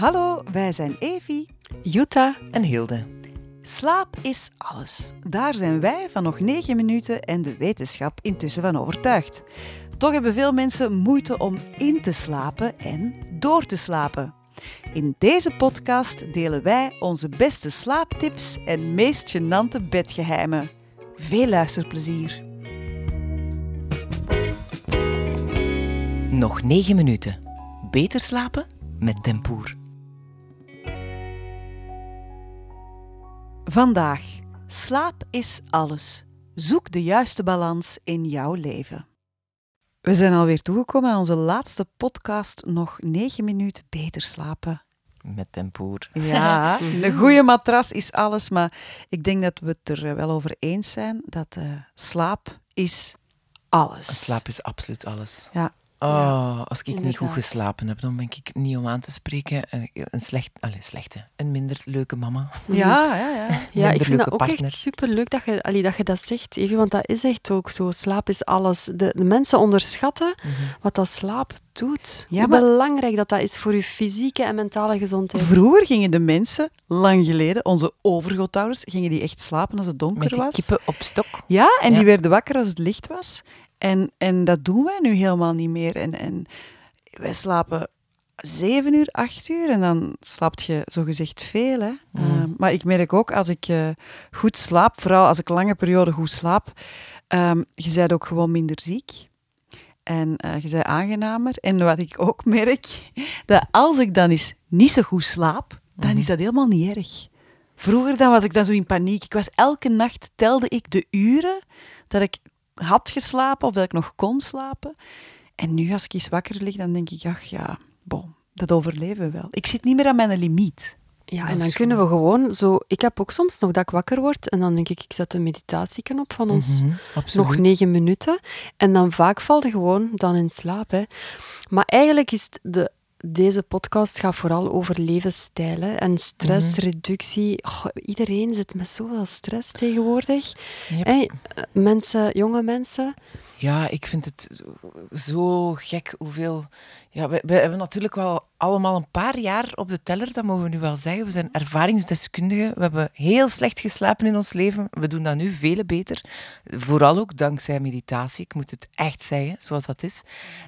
Hallo, wij zijn Evi. Jutta. en Hilde. Slaap is alles. Daar zijn wij van nog 9 minuten en de wetenschap intussen van overtuigd. Toch hebben veel mensen moeite om in te slapen en door te slapen. In deze podcast delen wij onze beste slaaptips en meest gênante bedgeheimen. Veel luisterplezier. Nog 9 minuten. Beter slapen met tempoer. Vandaag. Slaap is alles. Zoek de juiste balans in jouw leven. We zijn alweer toegekomen aan onze laatste podcast. Nog 9 minuten beter slapen. Met tempoer. Ja, een goede matras is alles, maar ik denk dat we het er wel over eens zijn dat eh, slaap is alles. Slaap is absoluut alles. Ja. Oh, als ik niet goed geslapen heb, dan ben ik niet om aan te spreken. Een, een slecht, allez, slechte, een minder leuke mama. Ja, ja, ja. Ja, ik vind dat ook partner. echt superleuk dat je, allee, dat je dat zegt, Evie, want dat is echt ook zo. Slaap is alles. De, de mensen onderschatten wat dat slaap doet. Ja, Hoe maar- belangrijk dat dat is voor je fysieke en mentale gezondheid. Vroeger gingen de mensen, lang geleden, onze overgrootouders, gingen die echt slapen als het donker Met die was. kippen op stok. Ja, en Ja. die werden wakker als het licht was. En, en dat doen wij nu helemaal niet meer. En, en wij slapen zeven uur, acht uur en dan slaapt je zogezegd veel. Hè? Mm. Uh, maar ik merk ook als ik eh, goed slaap, vooral als ik lange periode goed slaap, ehm, je bent ook gewoon minder ziek. En eh, je bent aangenamer. En wat ik ook merk, dat als ik dan eens niet zo goed slaap, dan Mhm. is dat helemaal niet erg. Vroeger dan was ik dan zo in paniek. Ik was elke nacht, telde ik de uren dat ik had geslapen of dat ik nog kon slapen. En nu als ik eens wakker lig, dan denk ik, ach ja, bon, dat overleven we wel. Ik zit niet meer aan mijn limiet. Ja, en dan kunnen we gewoon zo... Ik heb ook soms nog dat ik wakker word en dan denk ik, ik zet een meditatieknop van ons Mhm, absoluut. nog negen minuten. En dan vaak valt je gewoon dan in slaap. Hè. Maar eigenlijk is het de, deze podcast gaat vooral over levensstijl hè, en stressreductie. Oh, iedereen zit met zoveel stress tegenwoordig. Yep. Eh, mensen, jonge mensen. Ja, ik vind het zo- gek hoeveel... Ja, we, hebben natuurlijk wel allemaal een paar jaar op de teller, dat mogen we nu wel zeggen. We zijn ervaringsdeskundigen. We hebben heel slecht geslapen in ons leven. We doen dat nu veel beter. Vooral ook dankzij meditatie. Ik moet het echt zeggen, zoals dat is.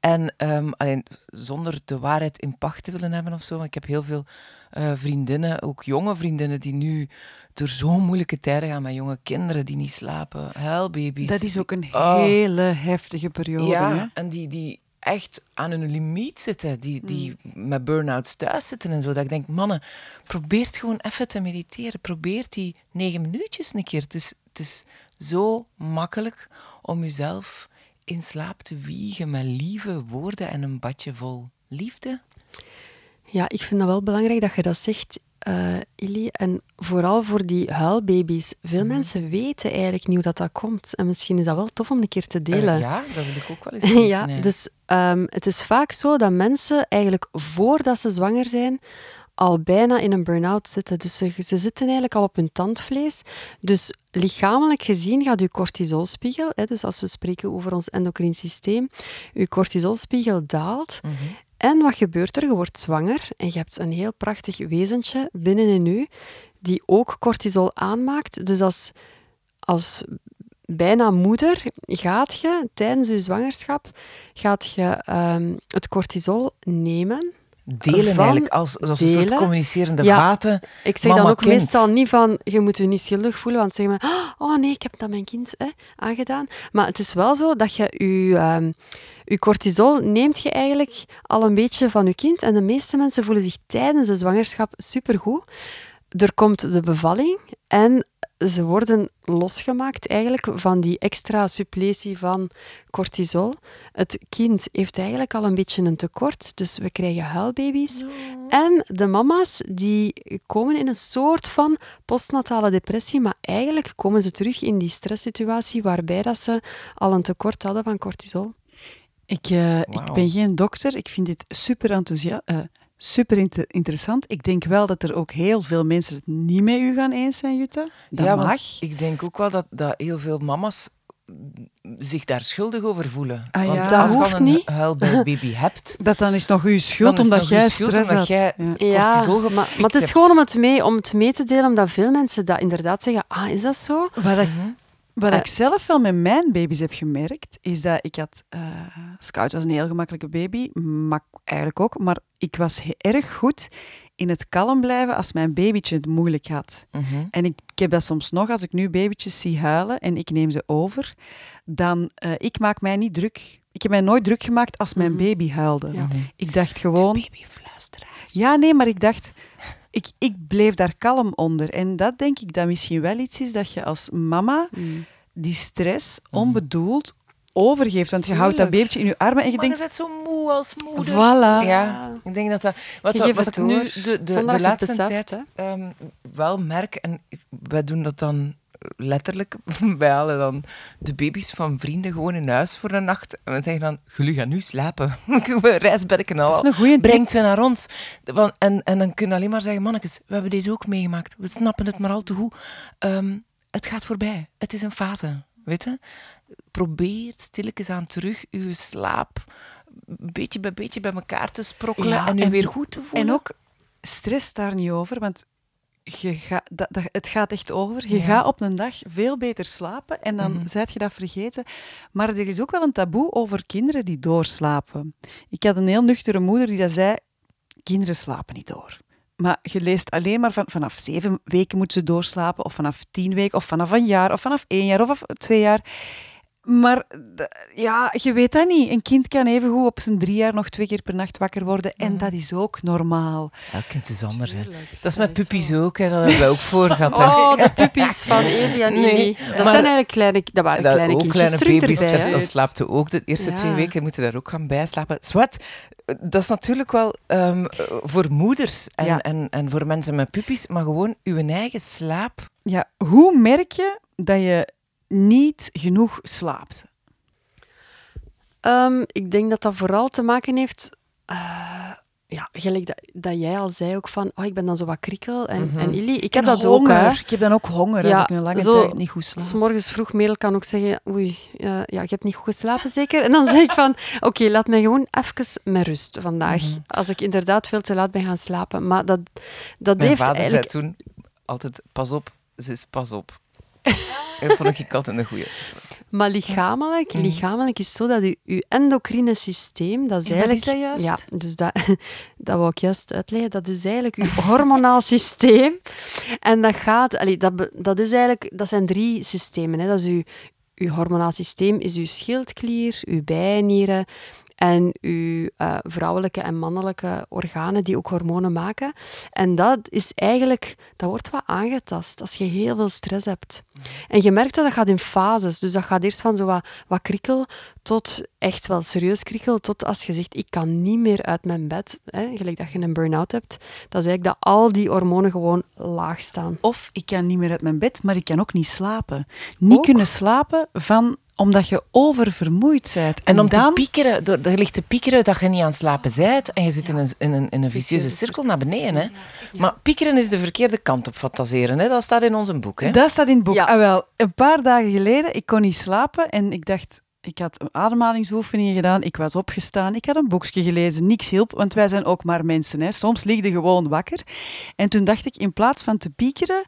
En ehm, alleen, zonder de waarheid in pacht te willen hebben of zo. Ik heb heel veel eh, vriendinnen, ook jonge vriendinnen, die nu door zo'n moeilijke tijden gaan met jonge kinderen die niet slapen. Huilbaby's. Dat is ook een Oh. hele heftige periode. Ja, Hè? en die, die echt aan hun limiet zitten, die, die met burn-outs thuis zitten en zo. Dat ik denk, mannen, probeert gewoon even te mediteren. Probeert die negen minuutjes een keer. Het is, het is zo makkelijk om jezelf in slaap te wiegen met lieve woorden en een badje vol liefde. Ja, ik vind dat wel belangrijk dat je dat zegt, eh Illy. En vooral voor die huilbaby's. Veel mensen weten eigenlijk niet hoe dat, dat komt. En misschien is dat wel tof om een keer te Eh, delen. ja, dat wil ik ook wel eens weten. ja, dus ehm, het is vaak zo dat mensen eigenlijk voordat ze zwanger zijn, al bijna in een burn-out zitten. Dus ze, ze zitten eigenlijk al op hun tandvlees. Dus lichamelijk gezien gaat uw cortisolspiegel, hè, dus als we spreken over ons endocrine systeem, uw cortisolspiegel daalt. Mhm. En wat gebeurt er? Je wordt zwanger en je hebt een heel prachtig wezentje binnenin u die ook cortisol aanmaakt. Dus als, als bijna moeder gaat je tijdens je zwangerschap gaat je, ehm, het cortisol nemen. Delen van eigenlijk, als, als een soort communicerende Ja. vaten. Ik zeg dan ook kind. meestal niet van, je moet je niet schuldig voelen, want zeggen we, oh nee, ik heb dat mijn kind hè, aangedaan. Maar het is wel zo dat je je, ehm, je cortisol neemt je eigenlijk al een beetje van je kind. En de meeste mensen voelen zich tijdens de zwangerschap supergoed. Er komt de bevalling en ze worden losgemaakt eigenlijk van die extra suppletie van cortisol. Het kind heeft eigenlijk al een beetje een tekort, dus we krijgen huilbaby's. En de mama's die komen in een soort van postnatale depressie, maar eigenlijk komen ze terug in die stresssituatie waarbij dat ze al een tekort hadden van cortisol. Ik, eh, ik ben geen dokter. Ik vind dit super enthousiast. Super inter- interessant. Ik denk wel dat er ook heel veel mensen het niet met u gaan eens zijn, Jutta. Dat ja, mag. want ik denk ook wel dat, dat heel veel mama's zich daar schuldig over voelen. Ah, Want ja. Dat als je een niet. huil bij baby hebt, Dat dan is nog uw schuld omdat nog uw jij schuld stress omdat had. jij- Ja. Maar, maar het is hebt. gewoon om het, mee, om het mee te delen, omdat veel mensen dat inderdaad zeggen, ah, is dat zo? Wat Eh. ik zelf wel met mijn baby's heb gemerkt, is dat ik had... eh, Scout was een heel gemakkelijke baby, Mak eigenlijk ook, maar ik was erg goed in het kalm blijven als mijn babytje het moeilijk had. Mhm. En ik, ik heb dat soms nog, als ik nu babytjes zie huilen en ik neem ze over, dan uh, ik maak mij niet druk. Ik heb mij nooit druk gemaakt als mijn Mhm. baby huilde. Ja. Ik dacht gewoon... babyfluisteraar. Ja, nee, maar ik dacht, ik, ik bleef daar kalm onder. En dat denk ik dat misschien wel iets is dat je als mama Mm. die stress Mhm. onbedoeld overgeeft. Want je houdt dat babytje in je armen en je Maar je denkt, bent zo moe als moeder. voilà. Ja, ik denk dat dat... Wat, Je dat- wat ik nu de, de, de je laatste beseft, tijd ehm, wel merk, en wij doen dat dan letterlijk, wij halen dan de baby's van vrienden gewoon in huis voor een nacht. En we zeggen dan, jullie gaan nu slapen. we reisberken al. Dat is een goede Brengt ze naar ons. En, en dan kun je alleen maar zeggen, mannetjes, we hebben deze ook meegemaakt. We snappen het maar al te goed. Ehm, het gaat voorbij. Het is een fase. Weet je? Probeer stilletjes aan terug uw slaap beetje bij beetje bij elkaar te sprokkelen Ja, en u en- weer goed te voelen. En ook, stress daar niet over, want je ga, dat, dat, het gaat echt over. Je Ja. gaat op een dag veel beter slapen en dan zijt je dat vergeten. Maar er is ook wel een taboe over kinderen die doorslapen. Ik had een heel nuchtere moeder die dat zei, kinderen slapen niet door. Maar je leest alleen maar van, vanaf zeven weken moeten ze doorslapen, of vanaf tien weken, of vanaf een jaar, of vanaf één jaar, of af twee jaar. Maar ja, je weet dat niet. Een kind kan evengoed op zijn drie jaar nog twee keer per nacht wakker worden. En Mhm. dat is ook normaal. Elk kind is anders. Hè. Dat is met puppies ook. Hè. Dat hebben we ook voor gehad. Oh, de puppies van Evie en Nee. Dat maar- zijn eigenlijk kleine, dat waren Dat kleine ook kindjes kleine baby's, erbij. daar, dan slaapt ze ook. De eerste Ja. twee weken moeten daar ook gaan bijslapen. Zwat, dat is natuurlijk wel ehm, voor moeders en, Ja. en, en voor mensen met puppies, maar gewoon uw eigen slaap. Ja, hoe merk je dat je niet genoeg slaapt? Ehm, ik denk dat dat vooral te maken heeft... eh, ja, gelijk dat, dat jij al zei ook van, oh, ik ben dan zo wat krikkel. En, Mhm. en Ili, ik heb En dat ook, honger. hè. Ik heb dan ook honger als ik een lange zo- tijd niet goed slaap. S morgens vroeg Merel kan ook zeggen, oei, eh, ja, je hebt niet goed geslapen zeker? En dan zeg ik van, oké, laat mij gewoon even met rust vandaag. Mhm. Als ik inderdaad veel te laat ben gaan slapen. Maar dat, dat Mijn heeft vader eigenlijk... zei toen altijd, pas op, ze is pas op. Dat vond ik altijd een goeie. Maar lichamelijk, Mhm. lichamelijk is zo dat je, je endocrine systeem, dat is En wat eigenlijk... is dat juist? Ja, dus dat, dat wou ik juist uitleggen. Dat is eigenlijk je hormonaal systeem. En dat gaat... Allee, dat, dat, is eigenlijk, dat zijn drie systemen. Hè. Dat is je, je hormonaal systeem is uw schildklier, uw bijnieren en uw eh, vrouwelijke en mannelijke organen die ook hormonen maken. En dat is eigenlijk, dat wordt wat aangetast als je heel veel stress hebt. En je merkt dat dat gaat in fases. Dus dat gaat eerst van zo wat, wat krikkel tot echt wel serieus krikkel, tot als je zegt, ik kan niet meer uit mijn bed, hè, gelijk dat je een burn-out hebt, dat is eigenlijk dat al die hormonen gewoon laag staan. Of ik kan niet meer uit mijn bed, maar ik kan ook niet slapen. Niet Ook? kunnen slapen van, omdat je oververmoeid bent. En om dan, te piekeren, door, er ligt te piekeren dat je niet aan het slapen bent en je zit in, een, in, een, in een vicieuze cirkel naar beneden. Hè. Maar piekeren is de verkeerde kant op fantaseren. Hè. Dat staat in ons boek. Hè. Dat staat in het boek. Ja. Ah, wel, een paar dagen geleden, ik kon niet slapen en ik dacht... Ik had ademhalingsoefeningen gedaan, ik was opgestaan, ik had een boekje gelezen, niks hielp, want wij zijn ook maar mensen. Hè. Soms lig je gewoon wakker. En toen dacht ik, in plaats van te piekeren,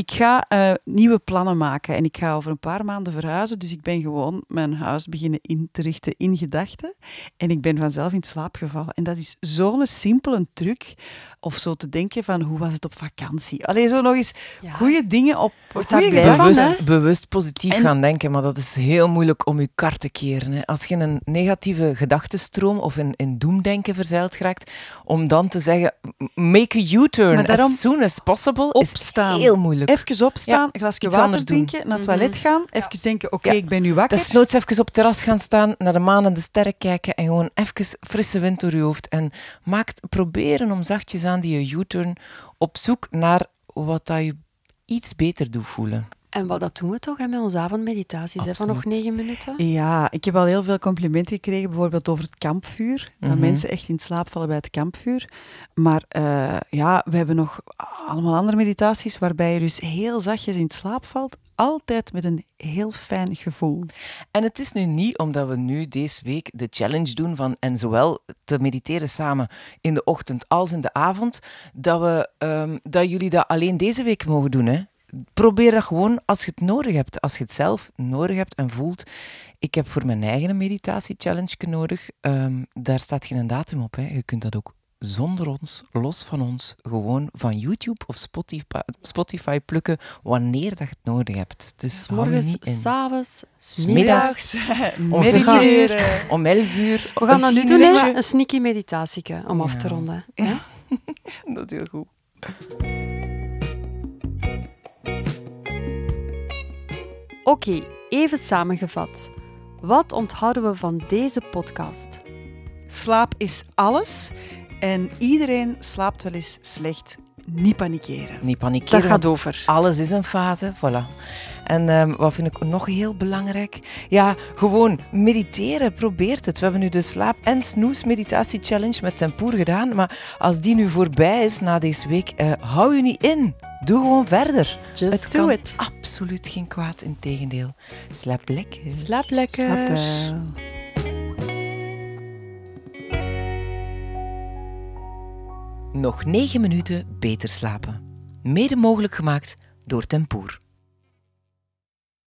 ik ga eh, nieuwe plannen maken en ik ga over een paar maanden verhuizen. Dus ik ben gewoon mijn huis beginnen in te richten in gedachten. En ik ben vanzelf in slaap gevallen. En dat is zo'n simpele truc. Of zo te denken van, hoe was het op vakantie? Allee, zo nog eens Ja. goede dingen op Wordt daar van, bewust, bewust positief En- gaan denken, maar dat is heel moeilijk om je kar te keren. Hè. Als je in een negatieve gedachtenstroom of in, in doemdenken verzeild raakt, om dan te zeggen, make a U-turn as soon as possible, opstaan. is heel moeilijk. Even opstaan, een glasje iets water doen. drinken, naar het Mhm. toilet gaan, even denken, oké, ik ben nu wakker. Dat is nooit even op het terras gaan staan, naar de maan en de sterren kijken en gewoon even frisse wind door je hoofd. En maakt, proberen om zachtjes aan die U-turn op zoek naar wat dat je iets beter doet voelen. En wat dat doen we toch hè, met onze avondmeditaties, hè, van nog negen minuten? Ja, ik heb al heel veel complimenten gekregen, bijvoorbeeld over het kampvuur. Dat Mhm. mensen echt in slaap vallen bij het kampvuur. Maar eh, ja, we hebben nog allemaal andere meditaties waarbij je dus heel zachtjes in slaap valt. Altijd met een heel fijn gevoel. En het is nu niet omdat we nu deze week de challenge doen van en zowel te mediteren samen in de ochtend als in de avond, dat, we, ehm, dat jullie dat alleen deze week mogen doen. Hè? Probeer dat gewoon als je het nodig hebt, als je het zelf nodig hebt en voelt. Ik heb voor mijn eigen meditatie-challenge nodig. Ehm, daar staat geen datum op. Hè. Je kunt dat ook zonder ons, los van ons, gewoon van YouTube of Spotify, Spotify plukken wanneer dat je het nodig hebt. Dus Morgens, s'avonds, smiddags. Mediteren. Om 11 uur. We gaan dat nu doen, hè? een sneaky meditatieke, om af te Ja. ronden. hè? Dat is heel goed. Oké, even samengevat. Wat onthouden we van deze podcast? Slaap is alles en iedereen slaapt wel eens slecht. Niet panikeren. Niet Dat panikeren. gaat want over. Alles is een fase, voilà. En ehm, wat vind ik nog heel belangrijk? Ja, gewoon mediteren. Probeert het. We hebben nu de slaap- en snoes-meditatie-challenge met Tempoer gedaan. Maar als die nu voorbij is na deze week, eh, hou je niet in. Doe gewoon verder. Just het do it. absoluut geen kwaad, in tegendeel. Slaap lekker. Slaap lekker. Slaap wel. Nog 9 minuten beter slapen. Mede mogelijk gemaakt door Tempoer.